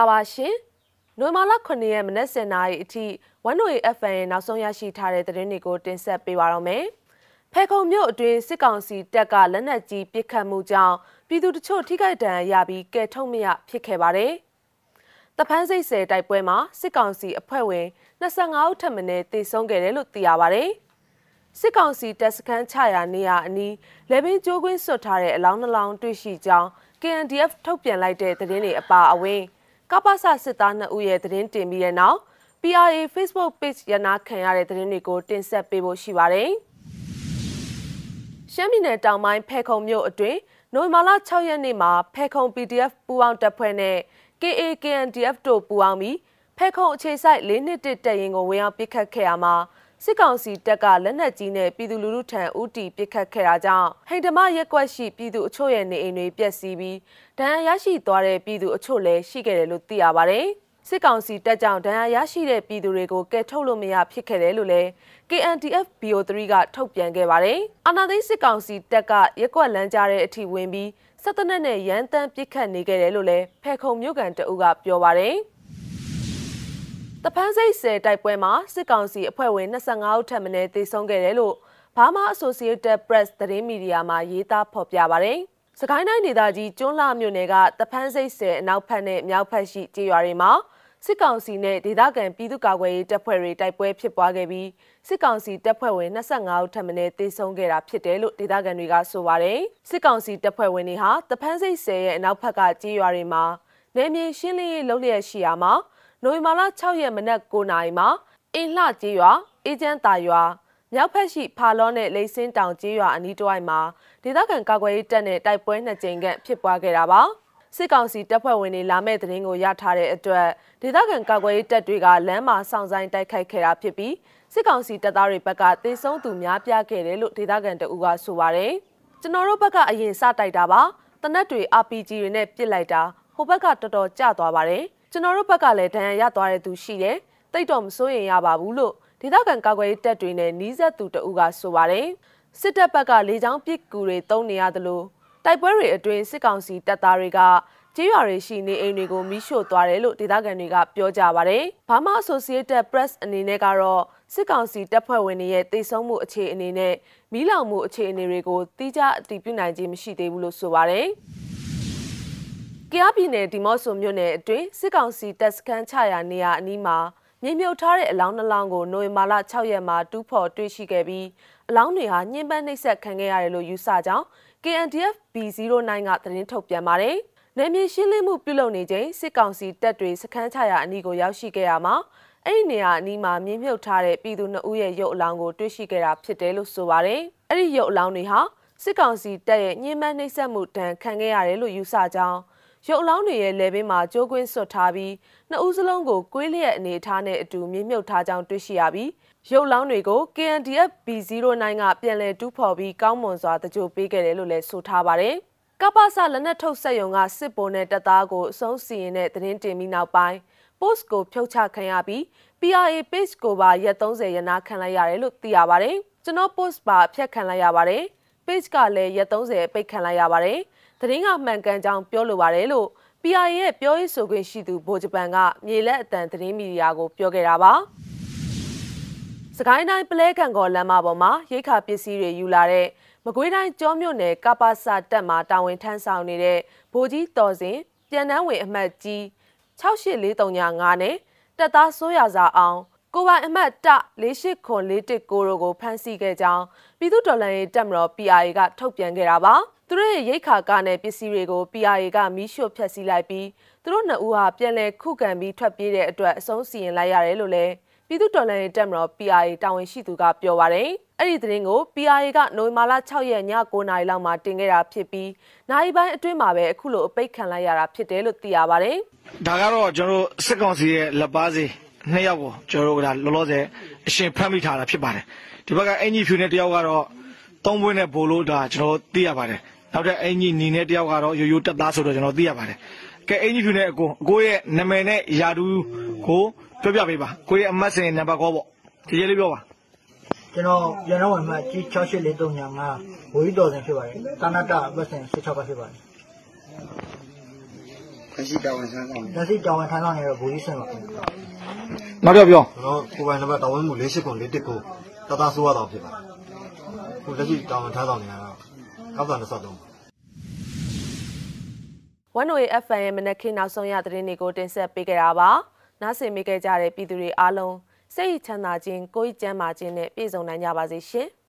လာပါရှင်။နိုဝင်ဘာလ9ရက်မနက်7:00နာရီအထိ 1way FM ရဲ့နောက်ဆုံးရရှိထားတဲ့သတင်းတွေကိုတင်ဆက်ပေးပါရမယ်။ဖဲခုံမြို့အတွင်းစစ်ကောင်စီတပ်ကလက်နက်ကြီးပစ်ခတ်မှုကြောင့်ပြည်သူတချို့ထိခိုက်ဒဏ်ရာရပြီးကယ်ထုတ်မရဖြစ်ခဲ့ပါတယ်။တဖန်းစိတ်ဆယ်တိုက်ပွဲမှာစစ်ကောင်စီအဖွဲ့ဝင်25ဦးထပ်မံတေဆုံးခဲ့တယ်လို့သိရပါတယ်။စစ်ကောင်စီတပ်စခန်းချရာနေရာအနီးလေပင်ကျိုးကွင်းဆွတ်ထားတဲ့အလောင်းနှလောင်းတွေ့ရှိကြောင်း KNDF ထုတ်ပြန်လိုက်တဲ့သတင်းတွေအပါအဝင် ကပ္ပစစစ်သား2ဦးရဲ့သတင်းတင်ပြီးတဲ့နောက် PRA Facebook Page ရနာခံရတဲ့သတင်းတွေကိုတင်ဆက်ပေးဖို့ရှိပါတယ်။ရှမ်းပြည်နယ်တောင်ပိုင်းဖဲခုံမြို့အတွင်းနိုဝင်ဘာလ6ရက်နေ့မှာဖဲခုံ PDF ပူးပေါင်းတပ်ဖွဲ့နဲ့ KA KNDF တို့ပူးပေါင်းပြီးဖဲခုံအခြေစိုက်၄နှစ်တစ်တပ်ရင်ကိုဝင်ရောက်ပစ်ခတ်ခဲ့ရမှာ စစ်ကောင်စီတပ်ကလက်နက်ကြီးနဲ့ပြည်သူလူထုထံဦးတီပစ်ခတ်ခဲ့တာကြောင့်ဟိန္ဒမရက်ကွက်ရှိပြည်သူအချို့ရဲ့နေအိမ်တွေပျက်စီးပြီးဒဏ်ရာရရှိသွားတဲ့ပြည်သူအချို့လည်းရှိခဲ့တယ်လို့သိရပါဗျ။စစ်ကောင်စီတပ်ကြောင့်ဒဏ်ရာရရှိတဲ့ပြည်သူတွေကိုကယ်ထုတ်လို့မရဖြစ်ခဲ့တယ်လို့လည်း KNTF BO3 ကထုတ်ပြန်ခဲ့ပါတယ်။အာနာသိစစ်ကောင်စီတပ်ကရက်ကွက်လမ်းကြားတဲ့အထိဝင်ပြီးစစ်တပ်နဲ့ရန်တမ်းပစ်ခတ်နေခဲ့တယ်လို့လည်းဖဲခုံမြို့ကန်တအုပ်ကပြောပါတယ်။ တပန်းစိတ်ဆယ်တိုက်ပွဲမှာစစ်ကောင်စီအဖွဲ့ဝင်25ဦးထပ်မံတေဆုံးခဲ့တယ်လို့ဘာမာ Associated Press သတင်းမီဒီယာမှာရေးသားဖော်ပြပါတယ်။စကိုင်းတိုင်းဒေသကြီးကျွန်းလှမြို့နယ်ကတပန်းစိတ်ဆယ်အနောက်ဘက်နဲ့မြောက်ဘက်ရှိကျေးရွာတွေမှာစစ်ကောင်စီနဲ့ဒေသခံပြည်သူ့ကာကွယ်ရေးတပ်ဖွဲ့တွေတိုက်ပွဲဖြစ်ပွားခဲ့ပြီးစစ်ကောင်စီတပ်ဖွဲ့ဝင်25ဦးထပ်မံတေဆုံးခဲ့တာဖြစ်တယ်လို့ဒေသခံတွေကဆိုပါတယ်။စစ်ကောင်စီတပ်ဖွဲ့ဝင်တွေဟာတပန်းစိတ်ဆယ်ရဲ့အနောက်ဘက်ကကျေးရွာတွေမှာနေမြေရှင်းလင်းရေးလုပ်လျက်ရှိရာမှာ နိုဝင်ဘာလ6ရက်မနက်9:00နာရီမှာအင်းလှကျေးရွာအေဂျင့်တာရွာမြောက်ဖက်ရှိဖာလောနဲ့လိတ်စင်းတောင်ကျေးရွာအနီးတစ်ဝိုက်မှာဒေသခံကာကွယ်ရေးတပ်နဲ့တိုက်ပွဲနှစ်ကြိမ်ခန့်ဖြစ်ပွားခဲ့တာပါစစ်ကောင်စီတပ်ဖွဲ့ဝင်တွေလာမဲ့တဲ့ရင်ကိုရထားတဲ့အတွက်ဒေသခံကာကွယ်ရေးတပ်တွေကလမ်းမှာစောင့်ဆိုင်တိုက်ခိုက်ခဲ့တာဖြစ်ပြီးစစ်ကောင်စီတပ်သားတွေဘက်ကတေဆုံးသူများပြားခဲ့တယ်လို့ဒေသခံတအူကဆိုပါတယ်ကျွန်တော်တို့ဘက်ကအရင်စတိုက်တာပါတနက်တွေ RPG တွေနဲ့ပစ်လိုက်တာဟိုဘက်ကတော်တော်ကျသွားပါတယ် ကျွန်တော်တို့ဘက်ကလည်းဒဏ်ရာရသွားတဲ့သူရှိတယ်တိတ်တော့မစိုးရင်ရပါဘူးလို့ဒေသခံကာကွယ်ရေးတပ်တွေနဲ့နီးစပ်သူတဦးကဆိုပါတယ်စစ်တပ်ဘက်ကလေကြောင်းပစ်ကူတွေတုံးနေရသလိုတိုက်ပွဲတွေအတွင်းစစ်ကောင်စီတပ်သားတွေကကြေးရွာတွေရှိနေအိမ်တွေကိုမိရှို့သွားတယ်လို့ဒေသခံတွေကပြောကြပါတယ်။ဘာမှ Associated Press အနေနဲ့ကတော့စစ်ကောင်စီတပ်ဖွဲ့ဝင်တွေရဲ့တိတ်ဆုံးမှုအခြေအနေနဲ့မီးလောင်မှုအခြေအနေတွေကိုတိကျအတည်ပြုနိုင်ခြင်းမရှိသေးဘူးလို့ဆိုပါတယ်။ ကယားပြည်နယ်ဒီမော့ဆိုမြို့နယ်အတွင်းစစ်ကောင်စီတပ်စခန်းချရာနေရာအနီးမှာမြေမြုပ်ထားတဲ့အလောင်းနှလောင်းကိုနိုဝင်ဘာလ6ရက်မှာတူးဖော်တွေ့ရှိခဲ့ပြီးအလောင်းတွေဟာညှဉ်းပန်းနှိပ်စက်ခံခဲ့ရတယ်လို့ယူဆကြောင်း KNDF B09 ကသတင်းထုတ်ပြန်ပါတယ်။နယ်မြေရှင်းလင်းမှုပြုလုပ်နေချိန်စစ်ကောင်စီတပ်တွေစခန်းချရာအနီးကိုရောက်ရှိခဲ့ရမှာအဲ့ဒီနေရာအနီးမှာမြေမြုပ်ထားတဲ့ပြည်သူ2ဦးရဲ့ရုပ်အလောင်းကိုတွေ့ရှိခဲ့တာဖြစ်တယ်လို့ဆိုပါတယ်။အဲ့ဒီရုပ်အလောင်းတွေဟာစစ်ကောင်စီတပ်ရဲ့ညှဉ်းပန်းနှိပ်စက်မှုတန်ခံခဲ့ရတယ်လို့ယူဆကြောင်း ရုပ်အလောင်းတွေရဲ့လယ်ပင်မှာကြိုးကွင်းဆွတ်ထားပြီးနှစ်ဦးစလုံးကိုကွေးလျက်အနေထားနဲ့အတူမြင့်မြုပ်ထားကြောင်းတွေ့ရှိရပြီးရုပ်လောင်းတွေကို KNDF B09 ကပြန်လည်တူးဖော်ပြီးကောင်းမွန်စွာတကြိုပေးခဲ့တယ်လို့လည်းဆိုထားပါတယ်။ကပ္ပစလက်နက်ထုတ်ဆက်ယုံကစစ်ဗိုလ်နဲ့တပ်သားကိုအဆုံးစီရင်တဲ့သတင်းတင်ပြီးနောက်ပိုင်း post ကိုဖြုတ်ချခံရပြီး PRA page ကိုပါရက်30ရနာခံလိုက်ရတယ်လို့သိရပါတယ်။ကျွန်တော် post ပါဖျက်ခံလိုက်ရပါတယ်။ page ကလည်းရက်30ပိတ်ခံလိုက်ရပါတယ်။ သတင်းကမှန်ကန်ကြောင်းပြောလိုပါတယ်လို့ PRA ရဲ့ပြောရေးဆိုခွင့်ရှိသူဗိုလ်ဂျပန်ကမြေလက်အတန်သတင်းမီဒီယာကိုပြောခဲ့တာပါ။စကိုင်းတိုင်းပလဲကံကော်လမ်းမပေါ်မှာရိတ်ခါပစ္စည်းတွေယူလာတဲ့မကွေးတိုင်းကျောမြို့နယ်ကပ္ပစတက်မှာတာဝန်ထမ်းဆောင်နေတဲ့ဗိုလ်ကြီးတော်စင်ပြန်နှန်းဝင်အမှတ်ကြီး68435နဲ့တက်သားစိုးရစာအောင် ကိုပိုင်အမှတ်တ48ခွန်419တို့ကိုဖမ်းဆီးခဲ့ကြောင်းပြည်သူ့တော်လှန်ရေးတပ်မတော် PRA ကထုတ်ပြန်ခဲ့တာပါ။သူတို့ရဲ့ရိတ်ခါကနဲ့ပစ္စည်းတွေကို PRA ကမီးရှို့ဖျက်ဆီးလိုက်ပြီးသူတို့နှစ်ဦးဟာပြန်လည်ခုခံပြီးထွက်ပြေးတဲ့အတွက်အဆုံးစီရင်လိုက်ရတယ်လို့လည်းပြည်သူ့တော်လှန်ရေးတပ်မတော် PRA တာဝန်ရှိသူကပြောပါတယ်။အဲ့ဒီသတင်းကို PRA ကနိုဝင်ဘာလ6ရက်ည9:00နာရီလောက်မှာတင်ခဲ့တာဖြစ်ပြီးနိုင်ပိုင်းအတွင်းမှာပဲအခုလိုအပိတ်ခံလိုက်ရတာဖြစ်တယ်လို့သိရပါတယ်။ဒါကတော့ကျွန်တော်စစ်ကောင်စီရဲ့လက်ပါစီ နှစ်ယောက်ကိုကျွန်တော်တို့ကလောလောဆယ်အရှင်ဖမ်းမိထားတာဖြစ်ပါတယ်။ဒီဘက်ကအင်ဂျီဖြူနဲ့တယောက်ကတော့သုံးပွင့်နဲ့ဘိုလ်လို့ဒါကျွန်တော်သိရပါတယ်။နောက်ထပ်အင်ကြီးညီနဲ့တယောက်ကတော့ရိုးရိုးတက်သားဆိုတော့ကျွန်တော်သိရပါတယ်ကဲအင်ကြီးဖြူနဲ့အကိုအကိုရဲ့နာမည်နဲ့ယာတူကိုပြောပြပေးပါကိုရဲ့အမတ်စင်နံပါတ်ကောပေါ့ကြည်ကြလေးပြောပါကျွန်တော်ပြန်တော့ဝင်မှကြီး68435ဝီတော်စင်ဖြစ်ပါတယ်တာနတအပတ်စင်16ကဖြစ်ပါတယ်ကလက်ရှိတာဝန်ဆန်းဆောင်နေလက်ရှိတောင်းဝန်ထမ်းဆောင်နေတဲ့ဘူကြီးစင်ပါခင်ဗျာ နောက်တစ်ယောက်ပြောကျွန်တော်ကိုယ်ပိုင်နံပါတ်တာဝန်မှု48ခု41ခုတသားဆိုးရတော့ဖြစ်ပါတယ်ခုလက်ရှိတာဝန်ထမ်းဆောင်နေရတော့ကောက်တာ23 1way FM ရဲ့မနက်ခင်းနောက်ဆုံးရသတင်းတွေကိုတင်ဆက်ပေးကြတာပါ။နားဆင်မိခဲ့ကြတဲ့ပြည်သူတွေအားလုံးစိတ်ချမ်းသာခြင်းကိုယ်ကျန်းမာခြင်းနဲ့ပြည့်စုံနိုင်ကြပါစေရှင်။